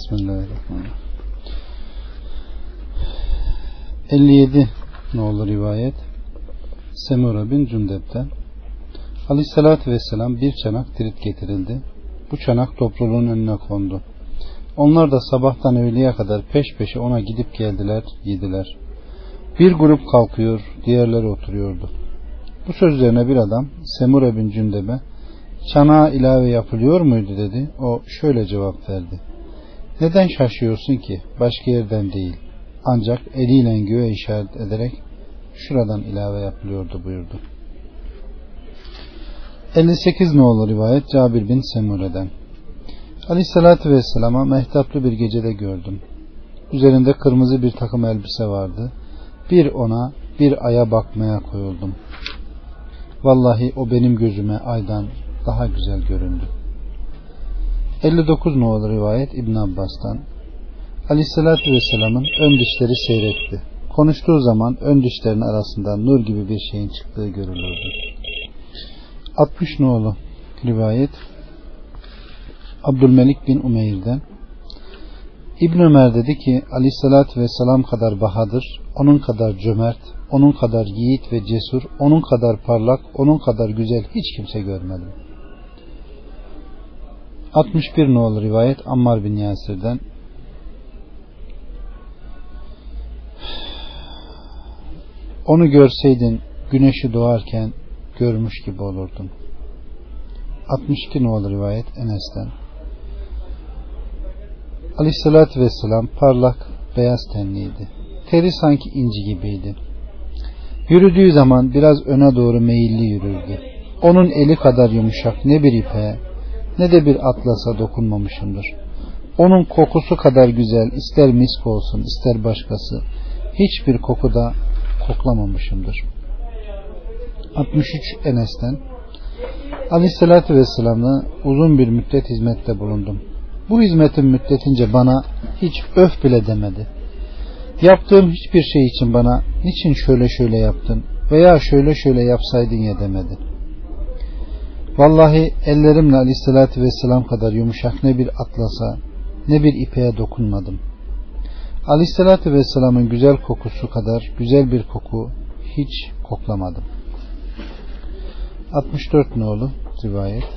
Bismillahirrahmanirrahim. 57 ne olur rivayet Semura bin Cündep'ten Aleyhissalatü Vesselam bir çanak tirit getirildi. Bu çanak topluluğun önüne kondu. Onlar da sabahtan öğleye kadar peş peşe ona gidip geldiler, yediler. Bir grup kalkıyor, diğerleri oturuyordu. Bu sözlerine bir adam Semura bin Cündeb'e çanağa ilave yapılıyor muydu dedi. O şöyle cevap verdi. Neden şaşıyorsun ki? Başka yerden değil. Ancak eliyle göğe işaret ederek şuradan ilave yapılıyordu buyurdu. 58 olur rivayet Cabir bin Semure'den. Aleyhissalatü Vesselam'a mehtaplı bir gecede gördüm. Üzerinde kırmızı bir takım elbise vardı. Bir ona bir aya bakmaya koyuldum. Vallahi o benim gözüme aydan daha güzel göründü. 59 olur rivayet İbn Abbas'tan. Aleyhissalatü Vesselam'ın ön dişleri seyretti. Konuştuğu zaman ön dişlerin arasından nur gibi bir şeyin çıktığı görülürdü. 60 nolu rivayet Abdülmelik bin Umeyr'den İbn Ömer dedi ki Aleyhissalatü Vesselam kadar bahadır, onun kadar cömert, onun kadar yiğit ve cesur, onun kadar parlak, onun kadar güzel hiç kimse görmedim. 61 nolu rivayet Ammar bin Yasir'den Onu görseydin güneşi doğarken görmüş gibi olurdun. 62 numaralı rivayet Enes'ten. Aleyhissalatü Vesselam parlak, beyaz tenliydi. Teri sanki inci gibiydi. Yürüdüğü zaman biraz öne doğru meyilli yürürdü. Onun eli kadar yumuşak ne bir ipe ne de bir atlasa dokunmamışımdır. Onun kokusu kadar güzel ister misk olsun ister başkası hiçbir kokuda koklamamışımdır. 63 Enes'ten Aleyhisselatü Vesselam'la uzun bir müddet hizmette bulundum. Bu hizmetin müddetince bana hiç öf bile demedi. Yaptığım hiçbir şey için bana niçin şöyle şöyle yaptın veya şöyle şöyle yapsaydın ya demedi. Vallahi ellerimle aleyhissalatü vesselam kadar yumuşak ne bir atlasa ne bir ipeğe dokunmadım. Aleyhissalatü vesselamın güzel kokusu kadar güzel bir koku hiç koklamadım. 64 nolu rivayet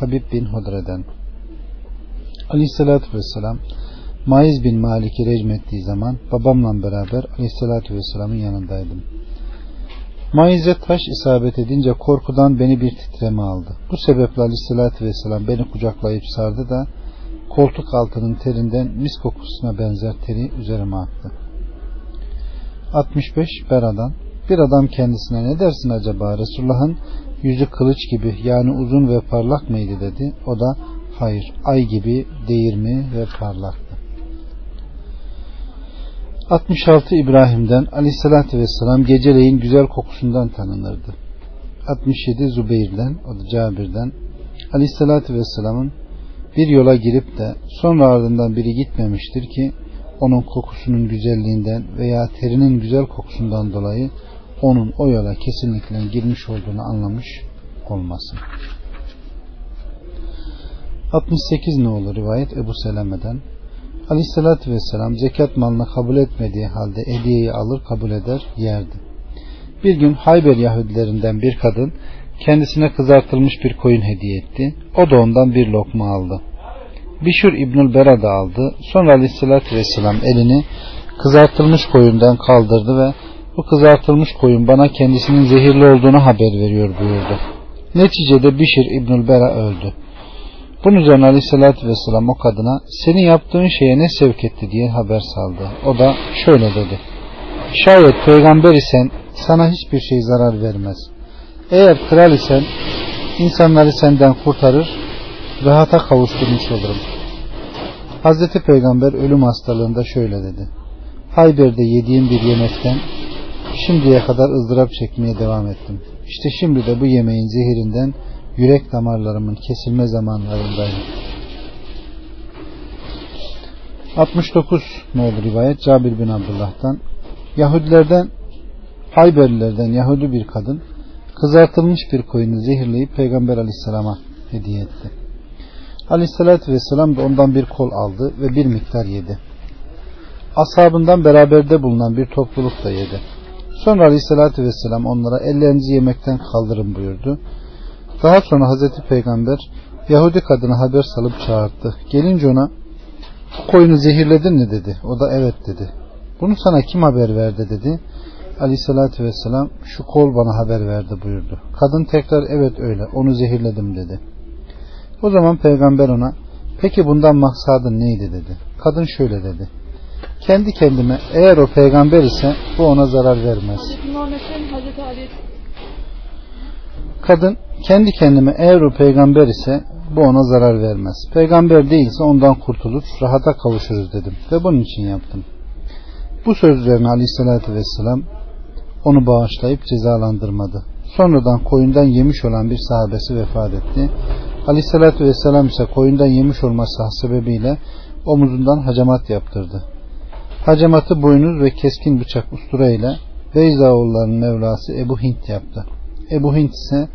Habib bin Hodre'den Aleyhissalatü vesselam Maiz bin Malik'i recmettiği zaman babamla beraber Aleyhissalatü vesselamın yanındaydım. Maiz'e taş isabet edince korkudan beni bir titreme aldı. Bu sebeple Aleyhissalatü vesselam beni kucaklayıp sardı da koltuk altının terinden mis kokusuna benzer teri üzerime aktı. 65 Bera'dan bir adam kendisine ne dersin acaba Resulullah'ın yüzü kılıç gibi yani uzun ve parlak mıydı dedi. O da hayır ay gibi değirmi ve parlaktı. 66 İbrahim'den aleyhissalatü vesselam geceleyin güzel kokusundan tanınırdı. 67 Zübeyir'den o da Cabir'den aleyhissalatü vesselamın bir yola girip de sonra ardından biri gitmemiştir ki onun kokusunun güzelliğinden veya terinin güzel kokusundan dolayı onun o yola kesinlikle girmiş olduğunu anlamış olmasın. 68 ne olur rivayet Ebu Seleme'den Aleyhissalatü Vesselam zekat malını kabul etmediği halde hediyeyi alır kabul eder yerdi. Bir gün Hayber Yahudilerinden bir kadın kendisine kızartılmış bir koyun hediye etti. O da ondan bir lokma aldı. Bişur İbnül Bera da aldı. Sonra Aleyhissalatü Vesselam elini kızartılmış koyundan kaldırdı ve bu kızartılmış koyun bana kendisinin zehirli olduğunu haber veriyor buyurdu. Neticede Bişir İbnül Bera öldü. Bunun üzerine Aleyhisselatü Vesselam o kadına seni yaptığın şeye ne sevk etti diye haber saldı. O da şöyle dedi. Şayet peygamber isen sana hiçbir şey zarar vermez. Eğer kral isen insanları senden kurtarır, rahata kavuşturmuş olurum. Hazreti Peygamber ölüm hastalığında şöyle dedi. Hayber'de yediğim bir yemekten şimdiye kadar ızdırap çekmeye devam ettim. İşte şimdi de bu yemeğin zehirinden yürek damarlarımın kesilme zamanlarındayım. 69 ne olur rivayet Cabir bin Abdullah'tan Yahudilerden Hayberlilerden Yahudi bir kadın kızartılmış bir koyunu zehirleyip Peygamber aleyhisselama hediye etti. Aleyhissalatü vesselam da ondan bir kol aldı ve bir miktar yedi. Ashabından beraberde bulunan bir topluluk da yedi. Sonra Aleyhisselatü Vesselam onlara ellerinizi yemekten kaldırın buyurdu. Daha sonra Hazreti Peygamber Yahudi kadına haber salıp çağırdı. Gelince ona koyunu zehirledin mi dedi. O da evet dedi. Bunu sana kim haber verdi dedi. Aleyhissalatü vesselam şu kol bana haber verdi buyurdu. Kadın tekrar evet öyle onu zehirledim dedi. O zaman peygamber ona peki bundan maksadın neydi dedi. Kadın şöyle dedi. Kendi kendime eğer o peygamber ise bu ona zarar vermez. Kadın kendi kendime eğer o peygamber ise bu ona zarar vermez. Peygamber değilse ondan kurtulur, rahata kavuşuruz dedim ve bunun için yaptım. Bu sözlerini aleyhissalatü vesselam onu bağışlayıp cezalandırmadı. Sonradan koyundan yemiş olan bir sahabesi vefat etti. Aleyhissalatü vesselam ise koyundan yemiş olması sebebiyle omuzundan hacamat yaptırdı. Hacamatı boynuz ve keskin bıçak ustura ile Beyza Mevlası Ebu Hint yaptı. Ebu Hint ise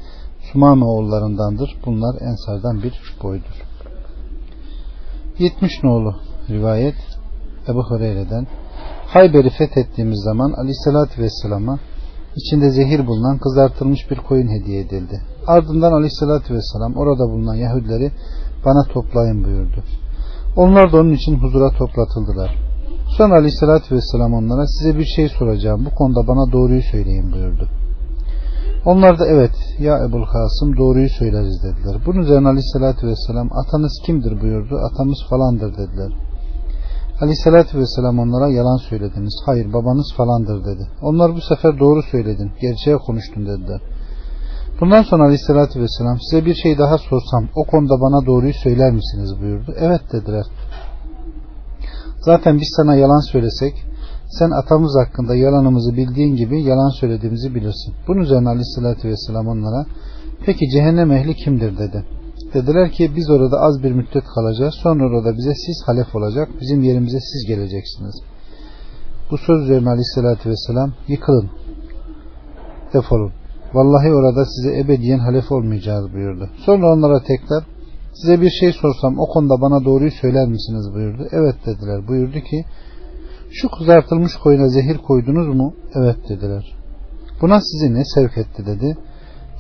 Sumame oğullarındandır. Bunlar Ensardan bir boydur. 70 nolu rivayet Ebu Hureyre'den Hayber'i fethettiğimiz zaman Aleyhisselatü Vesselam'a içinde zehir bulunan kızartılmış bir koyun hediye edildi. Ardından Aleyhisselatü Vesselam orada bulunan Yahudileri bana toplayın buyurdu. Onlar da onun için huzura toplatıldılar. Sonra Aleyhisselatü Vesselam onlara size bir şey soracağım. Bu konuda bana doğruyu söyleyin buyurdu. Onlar da evet ya Ebul Kasım doğruyu söyleriz dediler. Bunun üzerine Aleyhisselatü Vesselam atanız kimdir buyurdu. Atamız falandır dediler. Aleyhissalatü vesselam onlara yalan söylediniz. Hayır babanız falandır dedi. Onlar bu sefer doğru söyledin. Gerçeğe konuştun dediler. Bundan sonra aleyhissalatü vesselam size bir şey daha sorsam o konuda bana doğruyu söyler misiniz buyurdu. Evet dediler. Zaten biz sana yalan söylesek sen atamız hakkında yalanımızı bildiğin gibi yalan söylediğimizi bilirsin. Bunun üzerine aleyhissalatü vesselam onlara peki cehennem ehli kimdir dedi. Dediler ki biz orada az bir müddet kalacağız. Sonra orada bize siz halef olacak. Bizim yerimize siz geleceksiniz. Bu söz üzerine aleyhissalatü vesselam yıkılın. Defolun. Vallahi orada size ebediyen halef olmayacağız buyurdu. Sonra onlara tekrar size bir şey sorsam o konuda bana doğruyu söyler misiniz buyurdu. Evet dediler. Buyurdu ki şu kızartılmış koyuna zehir koydunuz mu? Evet dediler. Buna sizi ne sevk etti dedi.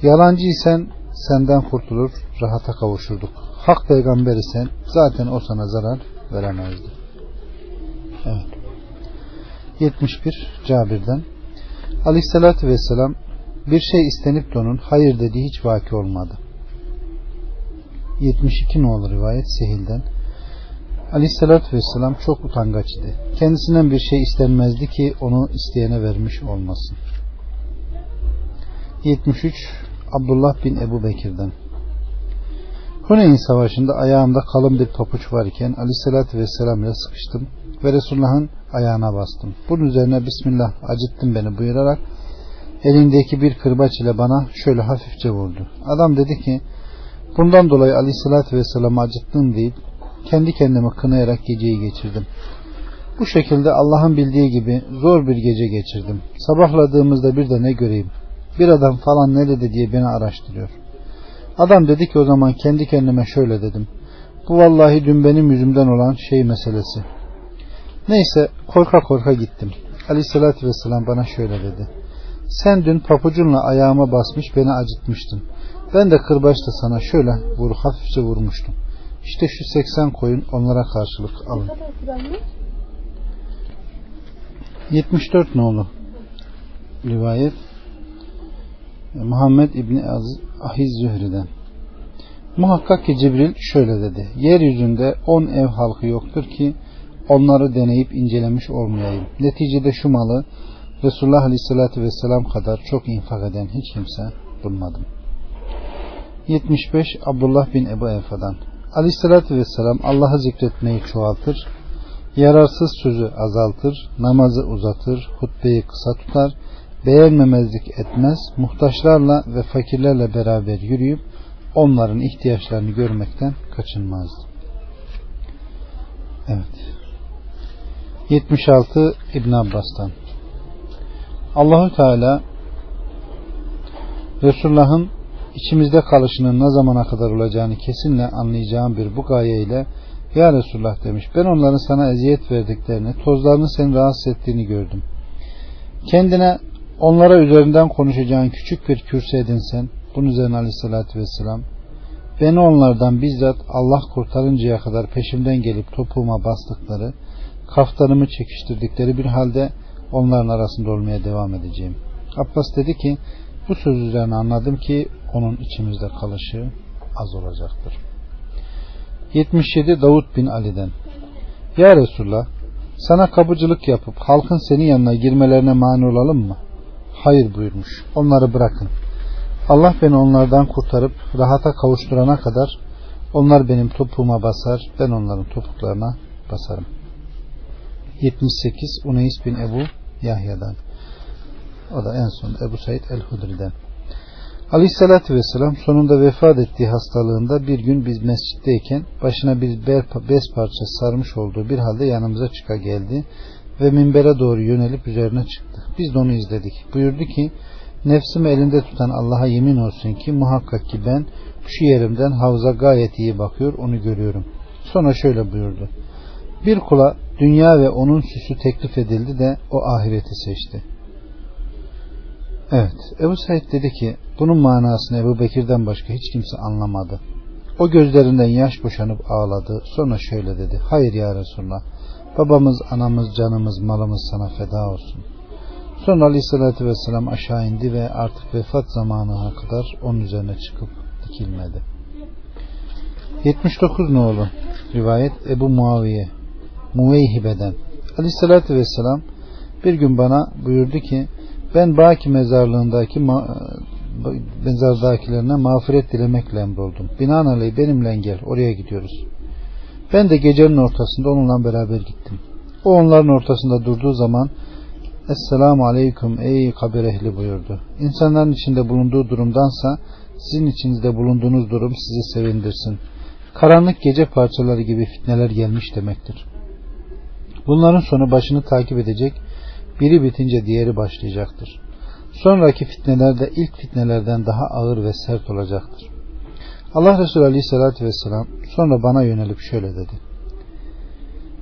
Yalancıysan senden kurtulur, rahata kavuşurduk. Hak peygamber isen zaten o sana zarar veremezdi. Evet. 71 Cabir'den Aleyhissalatü Vesselam bir şey istenip de onun hayır dediği hiç vaki olmadı. 72 nolu rivayet Sehil'den Aleyhissalatü Vesselam çok utangaç idi. Kendisinden bir şey istenmezdi ki onu isteyene vermiş olmasın. 73 Abdullah bin Ebu Bekir'den Huneyn Savaşı'nda ayağımda kalın bir papuç varken Aleyhisselatü Vesselam ile sıkıştım ve Resulullah'ın ayağına bastım. Bunun üzerine Bismillah acıttın beni buyurarak elindeki bir kırbaç ile bana şöyle hafifçe vurdu. Adam dedi ki bundan dolayı Aleyhisselatü Vesselam'ı acıttım deyip kendi kendime kınayarak geceyi geçirdim. Bu şekilde Allah'ın bildiği gibi zor bir gece geçirdim. Sabahladığımızda bir de ne göreyim bir adam falan nerede diye beni araştırıyor. Adam dedi ki o zaman kendi kendime şöyle dedim. Bu vallahi dün benim yüzümden olan şey meselesi. Neyse korka korka gittim. Aleyhissalatü vesselam bana şöyle dedi. Sen dün papucunla ayağıma basmış beni acıtmıştın. Ben de kırbaçla sana şöyle vur hafifçe vurmuştum. İşte şu 80 koyun onlara karşılık alın. 74 nolu rivayet Muhammed İbni Ahiz Zühri'den. Muhakkak ki Cibril şöyle dedi. Yeryüzünde on ev halkı yoktur ki onları deneyip incelemiş olmayayım. Neticede şu malı Resulullah Aleyhisselatü Vesselam kadar çok infak eden hiç kimse bulmadım. 75 Abdullah bin Ebu Efa'dan Aleyhisselatü Vesselam Allah'ı zikretmeyi çoğaltır, yararsız sözü azaltır, namazı uzatır, hutbeyi kısa tutar, beğenmemezlik etmez, muhtaçlarla ve fakirlerle beraber yürüyüp onların ihtiyaçlarını görmekten kaçınmazdı. Evet. 76 İbn Abbas'tan Allahu Teala Resulullah'ın içimizde kalışının ne zamana kadar olacağını kesinle anlayacağım bir bu gayeyle Ya Resulullah demiş ben onların sana eziyet verdiklerini tozlarını seni rahatsız ettiğini gördüm. Kendine onlara üzerinden konuşacağın küçük bir kürsü edinsen bunun üzerine aleyhissalatü vesselam beni onlardan bizzat Allah kurtarıncaya kadar peşimden gelip topuğuma bastıkları kaftanımı çekiştirdikleri bir halde onların arasında olmaya devam edeceğim. Abbas dedi ki bu söz üzerine anladım ki onun içimizde kalışı az olacaktır. 77 Davut bin Ali'den Ya Resulullah sana kapıcılık yapıp halkın senin yanına girmelerine mani olalım mı? Hayır buyurmuş. Onları bırakın. Allah beni onlardan kurtarıp rahata kavuşturana kadar onlar benim topuğuma basar, ben onların topuklarına basarım. 78 Uneys bin Ebu Yahya'dan. O da en son Ebu Said el-Hudri'den. Aleyhissalatü vesselam sonunda vefat ettiği hastalığında bir gün biz mescitteyken başına bir bez parçası sarmış olduğu bir halde yanımıza çıka geldi ve minbere doğru yönelip üzerine çıktı. Biz de onu izledik. Buyurdu ki nefsimi elinde tutan Allah'a yemin olsun ki muhakkak ki ben şu yerimden havza gayet iyi bakıyor onu görüyorum. Sonra şöyle buyurdu. Bir kula dünya ve onun süsü teklif edildi de o ahireti seçti. Evet. Ebu Said dedi ki bunun manasını Ebu Bekir'den başka hiç kimse anlamadı. O gözlerinden yaş boşanıp ağladı. Sonra şöyle dedi. Hayır ya Resulallah. Babamız, anamız, canımız, malımız sana feda olsun. Sonra Aleyhisselatü Vesselam aşağı indi ve artık vefat zamanına kadar onun üzerine çıkıp dikilmedi. 79 nolu rivayet Ebu Muaviye Muveyhibe'den Aleyhisselatü Vesselam bir gün bana buyurdu ki ben Baki mezarlığındaki ma mezardakilerine mağfiret dilemekle emroldum. Binaenaleyh benimle gel oraya gidiyoruz. Ben de gecenin ortasında onunla beraber gittim. O onların ortasında durduğu zaman Esselamu Aleyküm ey kabir ehli buyurdu. İnsanların içinde bulunduğu durumdansa sizin içinizde bulunduğunuz durum sizi sevindirsin. Karanlık gece parçaları gibi fitneler gelmiş demektir. Bunların sonu başını takip edecek biri bitince diğeri başlayacaktır. Sonraki fitneler de ilk fitnelerden daha ağır ve sert olacaktır. Allah Resulü Aleyhisselatü Vesselam sonra bana yönelip şöyle dedi.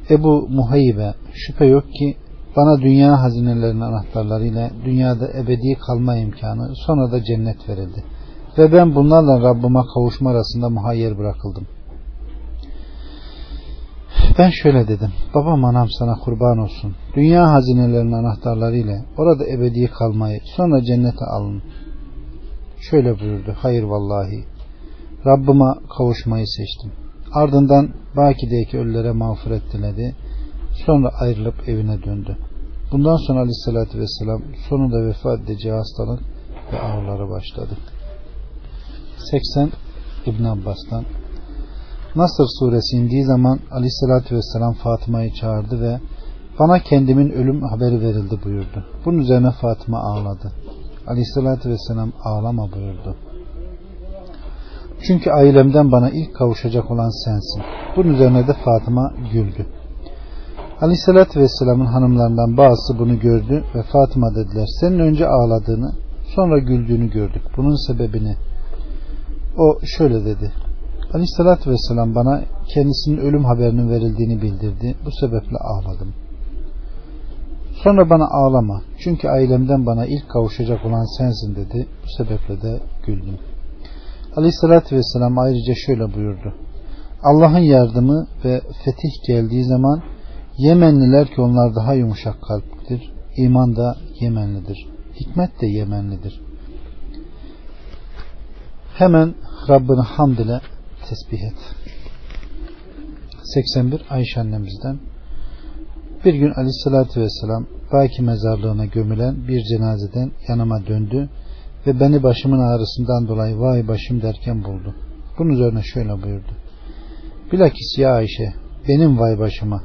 Ebu Muhaybe şüphe yok ki bana dünya hazinelerinin anahtarlarıyla dünyada ebedi kalma imkanı sonra da cennet verildi. Ve ben bunlarla Rabbime kavuşma arasında muhayyer bırakıldım. Ben şöyle dedim. Babam anam sana kurban olsun. Dünya hazinelerinin anahtarları ile orada ebedi kalmayı sonra cennete alın. Şöyle buyurdu. Hayır vallahi. Rabbime kavuşmayı seçtim. Ardından Baki'deki ölülere mağfiret diledi. Sonra ayrılıp evine döndü. Bundan sonra aleyhissalatü vesselam sonunda vefat edeceği hastalık ve ağrıları başladı. 80 İbn Abbas'tan Nasır suresi indiği zaman aleyhissalatü vesselam Fatıma'yı çağırdı ve bana kendimin ölüm haberi verildi buyurdu. Bunun üzerine Fatıma ağladı. Aleyhissalatü vesselam ağlama buyurdu. Çünkü ailemden bana ilk kavuşacak olan sensin. Bunun üzerine de Fatıma güldü. Aleyhissalatü vesselamın hanımlarından bazısı bunu gördü ve Fatıma dediler senin önce ağladığını sonra güldüğünü gördük. Bunun sebebini o şöyle dedi. Aleyhissalatü vesselam bana kendisinin ölüm haberinin verildiğini bildirdi. Bu sebeple ağladım. Sonra bana ağlama. Çünkü ailemden bana ilk kavuşacak olan sensin dedi. Bu sebeple de güldüm. Aleyhissalatü vesselam ayrıca şöyle buyurdu. Allah'ın yardımı ve fetih geldiği zaman Yemenliler ki onlar daha yumuşak kalplidir. İman da Yemenlidir. Hikmet de Yemenlidir. Hemen Rabbini hamd ile tesbih et. 81 Ayşe annemizden bir gün aleyhissalatü vesselam Baki mezarlığına gömülen bir cenazeden yanıma döndü ve beni başımın ağrısından dolayı vay başım derken buldu. Bunun üzerine şöyle buyurdu. Bilakis ya Ayşe benim vay başıma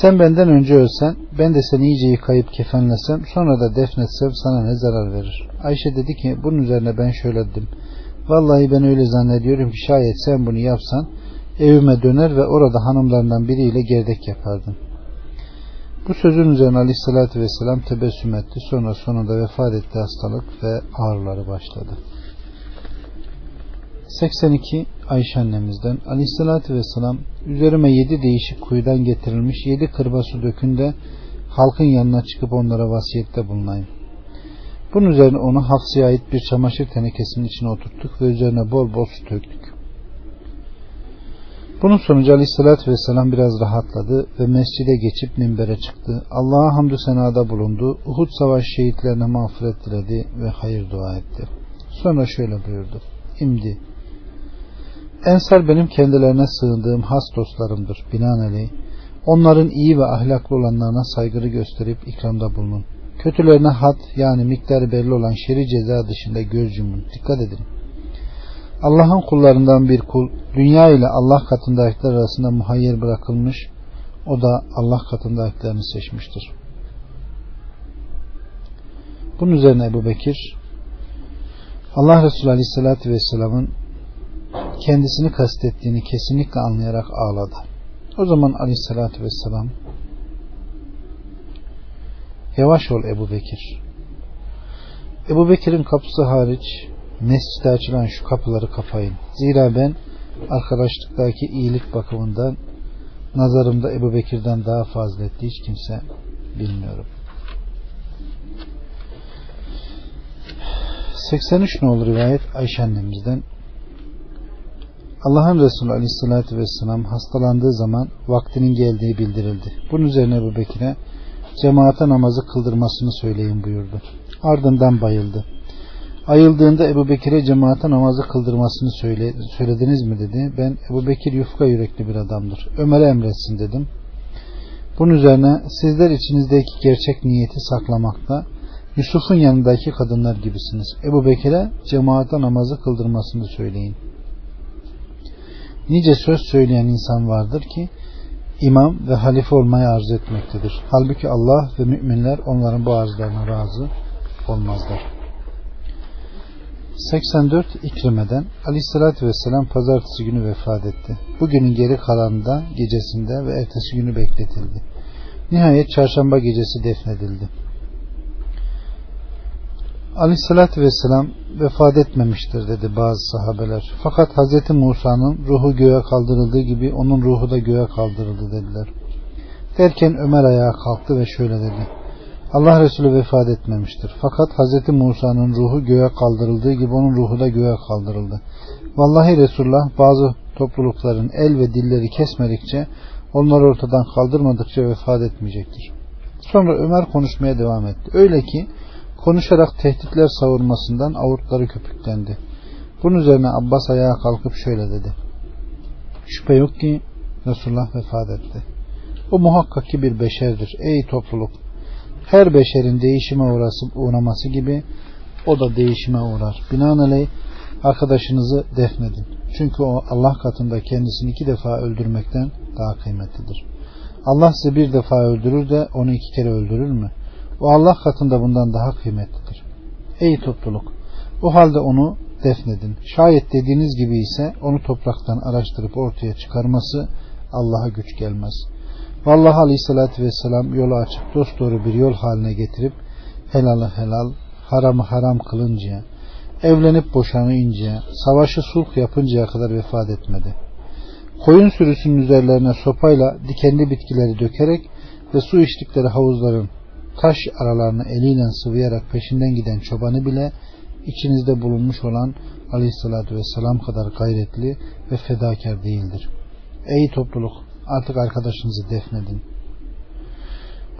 Sen benden önce ölsen, ben de seni iyice yıkayıp kefenlesem, sonra da defnetsem sana ne zarar verir? Ayşe dedi ki, bunun üzerine ben şöyle dedim. Vallahi ben öyle zannediyorum ki şayet sen bunu yapsan, evime döner ve orada hanımlarından biriyle gerdek yapardım. Bu sözün üzerine aleyhissalatü vesselam tebessüm etti. Sonra sonunda vefat etti hastalık ve ağrıları başladı. 82 Ayşe annemizden aleyhissalatü vesselam üzerime yedi değişik kuyudan getirilmiş yedi kırba su dökünde halkın yanına çıkıp onlara vasiyette bulunayım. Bunun üzerine onu hafsıya ait bir çamaşır tenekesinin içine oturttuk ve üzerine bol bol su döktük. Bunun sonucu aleyhissalatü vesselam biraz rahatladı ve mescide geçip minbere çıktı. Allah'a hamdü senada bulundu. Uhud savaş şehitlerine mağfiret diledi ve hayır dua etti. Sonra şöyle buyurdu. İmdi. Ensar benim kendilerine sığındığım has dostlarımdır. Binaenaleyh onların iyi ve ahlaklı olanlarına saygılı gösterip ikramda bulunun. Kötülerine had yani miktarı belli olan şeri ceza dışında göz yumun. Dikkat edin. Allah'ın kullarından bir kul dünya ile Allah katındakiler arasında muhayyer bırakılmış o da Allah katındakilerini seçmiştir. Bunun üzerine Ebu Bekir Allah Resulü Aleyhisselatü Vesselam'ın kendisini kastettiğini kesinlikle anlayarak ağladı. O zaman Aleyhisselatü Vesselam yavaş ol Ebu Bekir. Ebu Bekir'in kapısı hariç mescide açılan şu kapıları kapayın. Zira ben arkadaşlıktaki iyilik bakımından nazarımda Ebu Bekir'den daha faziletli hiç kimse bilmiyorum. 83 nolu rivayet Ayşe annemizden Allah'ın Resulü Aleyhisselatü Vesselam hastalandığı zaman vaktinin geldiği bildirildi. Bunun üzerine Ebu Bekir'e cemaate namazı kıldırmasını söyleyin buyurdu. Ardından bayıldı. Ayıldığında Ebu Bekir'e cemaate namazı kıldırmasını söyle, söylediniz mi dedi. Ben Ebu Bekir yufka yürekli bir adamdır. Ömer'e emretsin dedim. Bunun üzerine sizler içinizdeki gerçek niyeti saklamakta Yusuf'un yanındaki kadınlar gibisiniz. Ebu Bekir'e cemaate namazı kıldırmasını söyleyin. Nice söz söyleyen insan vardır ki imam ve halife olmayı arzu etmektedir. Halbuki Allah ve müminler onların bu arzlarına razı olmazlar. 84 İkrime'den Aleyhisselatü Vesselam pazartesi günü vefat etti. Bugünün geri kalanında gecesinde ve ertesi günü bekletildi. Nihayet çarşamba gecesi defnedildi. Aleyhisselatü Vesselam vefat etmemiştir dedi bazı sahabeler. Fakat Hz. Musa'nın ruhu göğe kaldırıldığı gibi onun ruhu da göğe kaldırıldı dediler. Derken Ömer ayağa kalktı ve şöyle dedi. Allah Resulü vefat etmemiştir. Fakat Hz. Musa'nın ruhu göğe kaldırıldığı gibi onun ruhu da göğe kaldırıldı. Vallahi Resulullah bazı toplulukların el ve dilleri kesmedikçe onları ortadan kaldırmadıkça vefat etmeyecektir. Sonra Ömer konuşmaya devam etti. Öyle ki konuşarak tehditler savurmasından avurtları köpüklendi. Bunun üzerine Abbas ayağa kalkıp şöyle dedi. Şüphe yok ki Resulullah vefat etti. O muhakkak ki bir beşerdir. Ey topluluk! Her beşerin değişime uğrası, uğraması gibi o da değişime uğrar. Binaenaleyh arkadaşınızı defnedin. Çünkü o Allah katında kendisini iki defa öldürmekten daha kıymetlidir. Allah sizi bir defa öldürür de onu iki kere öldürür mü? O Allah katında bundan daha kıymetlidir. Ey topluluk! O halde onu defnedin. Şayet dediğiniz gibi ise onu topraktan araştırıp ortaya çıkarması Allah'a güç gelmez. Vallahi Aleyhisselatü Vesselam yolu açıp dosdoğru bir yol haline getirip helalı helal, haramı haram kılıncaya, evlenip boşanıncaya, savaşı sulh yapıncaya kadar vefat etmedi. Koyun sürüsünün üzerlerine sopayla dikenli bitkileri dökerek ve su içtikleri havuzların taş aralarını eliyle sıvayarak peşinden giden çobanı bile içinizde bulunmuş olan aleyhissalatü vesselam kadar gayretli ve fedakar değildir. Ey topluluk artık arkadaşınızı defnedin.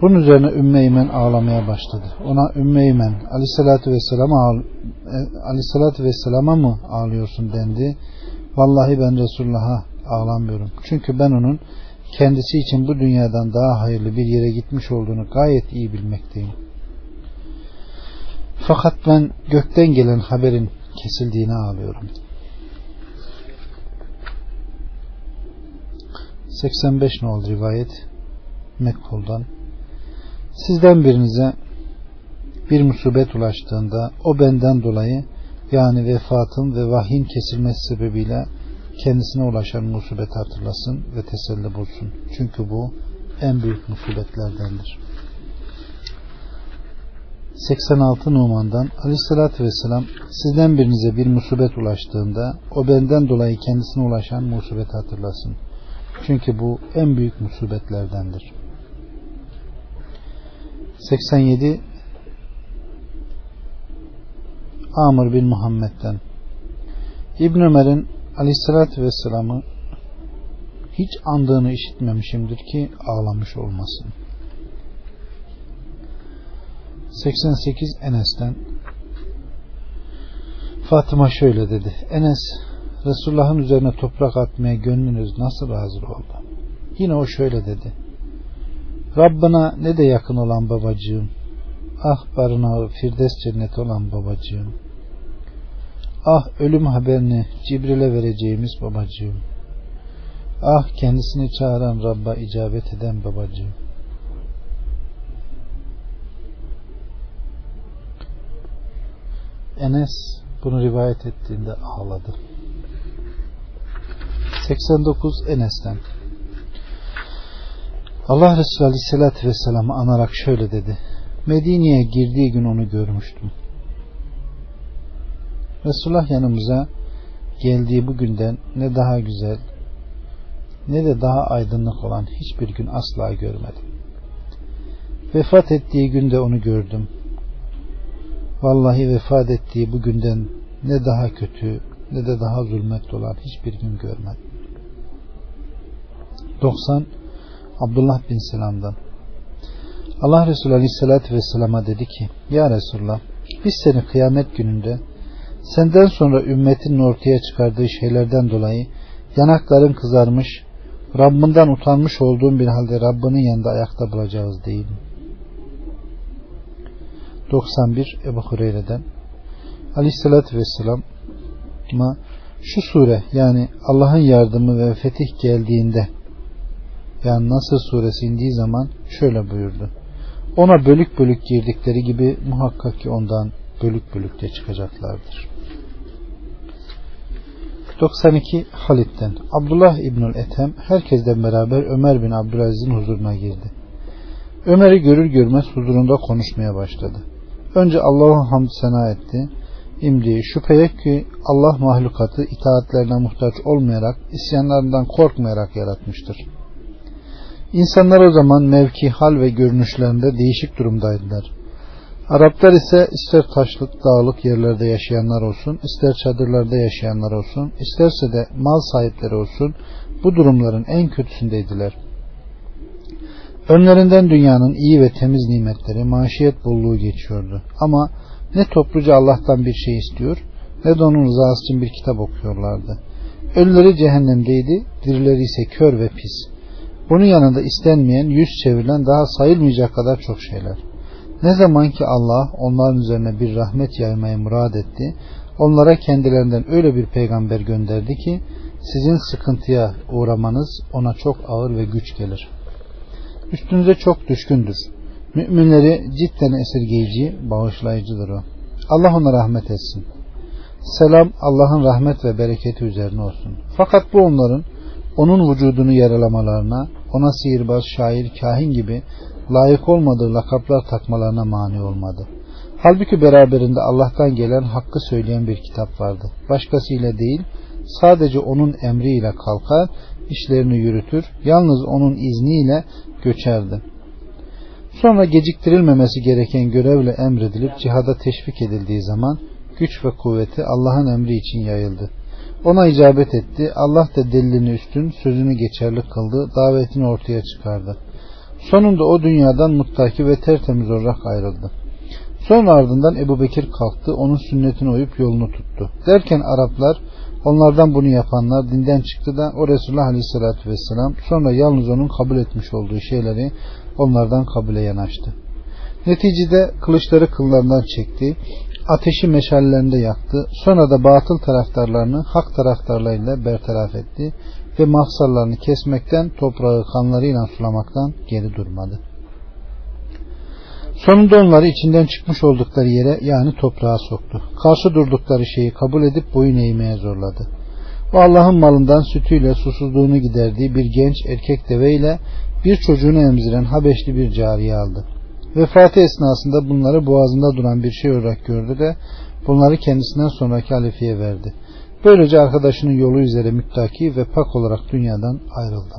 Bunun üzerine Ümmü Eymen ağlamaya başladı. Ona Ümmü Eymen aleyhissalatü vesselama, e, aleyhissalatü vesselama mı ağlıyorsun dendi. Vallahi ben Resulullah'a ağlamıyorum. Çünkü ben onun kendisi için bu dünyadan daha hayırlı bir yere gitmiş olduğunu gayet iyi bilmekteyim. Fakat ben gökten gelen haberin kesildiğini ağlıyorum. 85 nol rivayet Mekkul'dan Sizden birinize bir musibet ulaştığında o benden dolayı yani vefatın ve vahyin kesilmesi sebebiyle kendisine ulaşan musibet hatırlasın ve teselli bulsun. Çünkü bu en büyük musibetlerdendir. 86 Numan'dan Aleyhisselatü Vesselam sizden birinize bir musibet ulaştığında o benden dolayı kendisine ulaşan musibeti hatırlasın. Çünkü bu en büyük musibetlerdendir. 87 Amr bin Muhammed'den İbn Ömer'in Aleyhisselatü Vesselam'ı hiç andığını işitmemişimdir ki ağlamış olmasın. 88 Enes'ten Fatıma şöyle dedi. Enes Resulullah'ın üzerine toprak atmaya gönlünüz nasıl hazır oldu? Yine o şöyle dedi. Rabbına ne de yakın olan babacığım. Ah barınağı Firdevs cenneti olan babacığım. Ah ölüm haberini Cibril'e vereceğimiz babacığım. Ah kendisini çağıran Rabb'a icabet eden babacığım. Enes bunu rivayet ettiğinde ağladı. 89 Enes'ten Allah Resulü Aleyhisselatü Vesselam'ı anarak şöyle dedi. Medine'ye girdiği gün onu görmüştüm. Resulullah yanımıza geldiği bu günden ne daha güzel ne de daha aydınlık olan hiçbir gün asla görmedim. Vefat ettiği günde onu gördüm. Vallahi vefat ettiği bu günden ne daha kötü ne de daha zulmet olan hiçbir gün görmedim. 90 Abdullah bin Selam'dan Allah Resulü Aleyhisselatü Vesselam'a dedi ki Ya Resulullah biz seni kıyamet gününde senden sonra ümmetinin ortaya çıkardığı şeylerden dolayı yanakların kızarmış Rabbinden utanmış olduğun bir halde Rabbinin yanında ayakta bulacağız değil mi? 91 Ebu Hureyre'den Aleyhisselatü Vesselam'a şu sure yani Allah'ın yardımı ve fetih geldiğinde yani Nasır suresi indiği zaman şöyle buyurdu. Ona bölük bölük girdikleri gibi muhakkak ki ondan bölük bölük de çıkacaklardır. 92 Halit'ten Abdullah İbnül Ethem herkesten beraber Ömer bin Abdülaziz'in huzuruna girdi. Ömer'i görür görmez huzurunda konuşmaya başladı. Önce Allah'a hamd sena etti. İmdi şüphe ki Allah mahlukatı itaatlerine muhtaç olmayarak, isyanlarından korkmayarak yaratmıştır. İnsanlar o zaman mevki, hal ve görünüşlerinde değişik durumdaydılar. Araplar ise ister taşlık, dağlık yerlerde yaşayanlar olsun, ister çadırlarda yaşayanlar olsun, isterse de mal sahipleri olsun, bu durumların en kötüsündeydiler. Önlerinden dünyanın iyi ve temiz nimetleri, maşiyet bolluğu geçiyordu. Ama ne topluca Allah'tan bir şey istiyor, ne de onun rızası için bir kitap okuyorlardı. Ölüleri cehennemdeydi, dirileri ise kör ve pis. Bunun yanında istenmeyen, yüz çevrilen daha sayılmayacak kadar çok şeyler. Ne zaman ki Allah onların üzerine bir rahmet yaymayı murad etti, onlara kendilerinden öyle bir peygamber gönderdi ki, sizin sıkıntıya uğramanız ona çok ağır ve güç gelir. Üstünüze çok düşkündür. Müminleri cidden esirgeyici, bağışlayıcıdır o. Allah ona rahmet etsin. Selam Allah'ın rahmet ve bereketi üzerine olsun. Fakat bu onların onun vücudunu yaralamalarına, ona sihirbaz, şair, kahin gibi layık olmadığı lakaplar takmalarına mani olmadı. Halbuki beraberinde Allah'tan gelen hakkı söyleyen bir kitap vardı. Başkasıyla değil, sadece onun emriyle kalkar, işlerini yürütür, yalnız onun izniyle göçerdi. Sonra geciktirilmemesi gereken görevle emredilip cihada teşvik edildiği zaman güç ve kuvveti Allah'ın emri için yayıldı. Ona icabet etti. Allah da delilini üstün, sözünü geçerli kıldı, davetini ortaya çıkardı. Sonunda o dünyadan muttaki ve tertemiz olarak ayrıldı. Sonra ardından Ebu Bekir kalktı, onun sünnetine uyup yolunu tuttu. Derken Araplar, onlardan bunu yapanlar dinden çıktı da o Resulullah Aleyhisselatü Vesselam sonra yalnız onun kabul etmiş olduğu şeyleri onlardan kabule yanaştı. Neticede kılıçları kıllarından çekti, ateşi meşallerinde yaktı, sonra da batıl taraftarlarını hak taraftarlarıyla bertaraf etti ve mahsarlarını kesmekten, toprağı kanlarıyla sulamaktan geri durmadı. Sonunda onları içinden çıkmış oldukları yere yani toprağa soktu. Karşı durdukları şeyi kabul edip boyun eğmeye zorladı. O Allah'ın malından sütüyle susuzluğunu giderdiği bir genç erkek deveyle bir çocuğunu emziren Habeşli bir cariye aldı. Vefatı esnasında bunları boğazında duran bir şey olarak gördü de bunları kendisinden sonraki halifeye verdi. Böylece arkadaşının yolu üzere müttaki ve pak olarak dünyadan ayrıldı.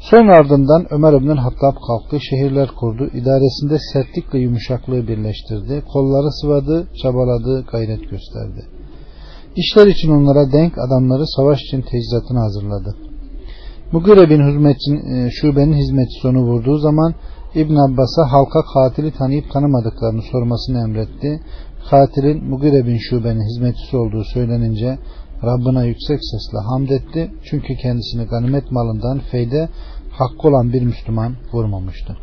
Sonra ardından Ömer İbn Hattab kalktı, şehirler kurdu, idaresinde sertlikle yumuşaklığı birleştirdi, kolları sıvadı, çabaladı, gayret gösterdi. İşler için onlara denk adamları savaş için tecizatını hazırladı. Mugire bin hizmetçinin, şubenin hizmetçisi onu vurduğu zaman İbn Abbas'a halka katili tanıyıp tanımadıklarını sormasını emretti. Katilin Mugire bin Şube'nin hizmetçisi olduğu söylenince Rabbına yüksek sesle hamd etti. Çünkü kendisini ganimet malından feyde hakkı olan bir Müslüman vurmamıştı.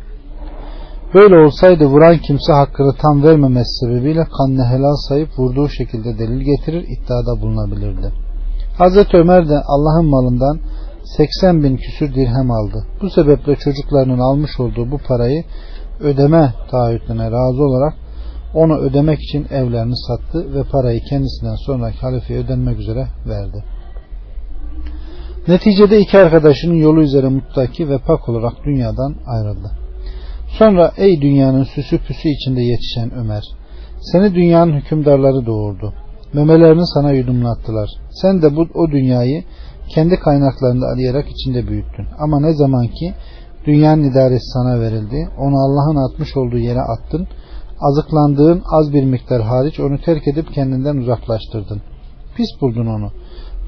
Böyle olsaydı vuran kimse hakkını tam vermemesi sebebiyle kanını helal sayıp vurduğu şekilde delil getirir iddiada bulunabilirdi. Hazreti Ömer de Allah'ın malından 80 bin küsür dirhem aldı. Bu sebeple çocuklarının almış olduğu bu parayı ödeme taahhütüne razı olarak onu ödemek için evlerini sattı ve parayı kendisinden sonraki halifeye ödenmek üzere verdi. Neticede iki arkadaşının yolu üzere muttaki ve pak olarak dünyadan ayrıldı. Sonra ey dünyanın süsü püsü içinde yetişen Ömer, seni dünyanın hükümdarları doğurdu. Memelerini sana yudumlattılar. Sen de bu o dünyayı kendi kaynaklarında arayarak içinde büyüttün. Ama ne zaman ki dünyanın idaresi sana verildi, onu Allah'ın atmış olduğu yere attın, azıklandığın az bir miktar hariç onu terk edip kendinden uzaklaştırdın. Pis buldun onu.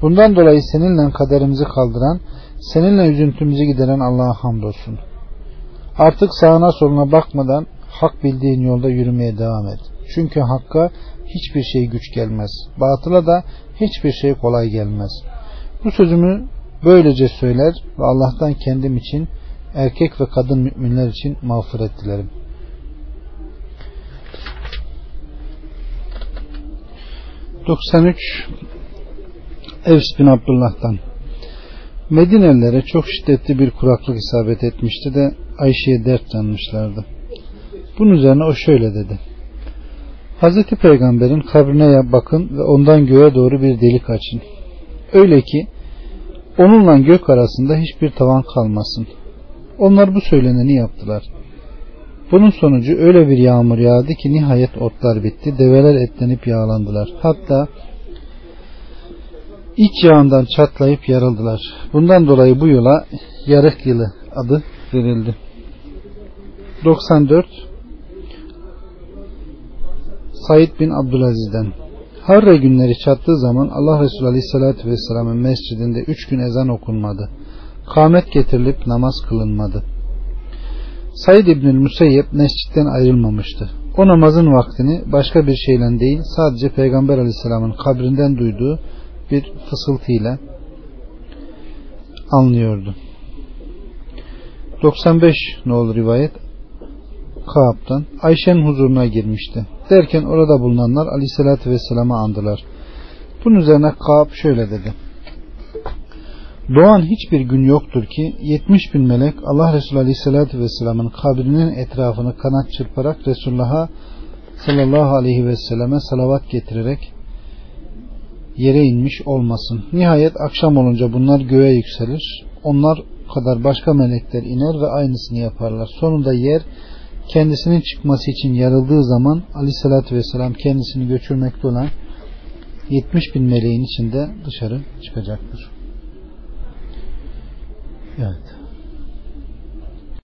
Bundan dolayı seninle kaderimizi kaldıran, seninle üzüntümüzü gideren Allah'a hamdolsun. Artık sağına soluna bakmadan hak bildiğin yolda yürümeye devam et. Çünkü hakka hiçbir şey güç gelmez. Batıla da hiçbir şey kolay gelmez. Bu sözümü böylece söyler ve Allah'tan kendim için erkek ve kadın müminler için mağfiret dilerim. ...93 Evs bin Abdullah'tan Medinelilere çok şiddetli bir kuraklık isabet etmişti de Ayşe'ye dert yanmışlardı. Bunun üzerine o şöyle dedi. Hazreti Peygamber'in kabrine bakın ve ondan göğe doğru bir delik açın. Öyle ki onunla gök arasında hiçbir tavan kalmasın. Onlar bu söyleneni yaptılar. Bunun sonucu öyle bir yağmur yağdı ki nihayet otlar bitti. Develer etlenip yağlandılar. Hatta iç yağından çatlayıp yarıldılar. Bundan dolayı bu yola yarık yılı adı verildi. 94 Said bin Abdülaziz'den Harre günleri çattığı zaman Allah Resulü Aleyhisselatü Vesselam'ın mescidinde üç gün ezan okunmadı. Kamet getirilip namaz kılınmadı. Said İbnül Müseyyep mescitten ayrılmamıştı. O namazın vaktini başka bir şeyle değil sadece Peygamber Aleyhisselam'ın kabrinden duyduğu bir fısıltıyla anlıyordu. 95 ne olur rivayet Kaab'dan Ayşe'nin huzuruna girmişti. Derken orada bulunanlar Aleyhisselatü Vesselam'ı andılar. Bunun üzerine Kaab şöyle dedi. Doğan hiçbir gün yoktur ki 70 bin melek Allah Resulü Aleyhisselatü Vesselam'ın kabrinin etrafını kanat çırparak Resulullah'a sallallahu aleyhi ve selleme salavat getirerek yere inmiş olmasın. Nihayet akşam olunca bunlar göğe yükselir. Onlar kadar başka melekler iner ve aynısını yaparlar. Sonunda yer kendisinin çıkması için yarıldığı zaman aleyhissalatü vesselam kendisini götürmekte olan 70 bin meleğin içinde dışarı çıkacaktır. Evet.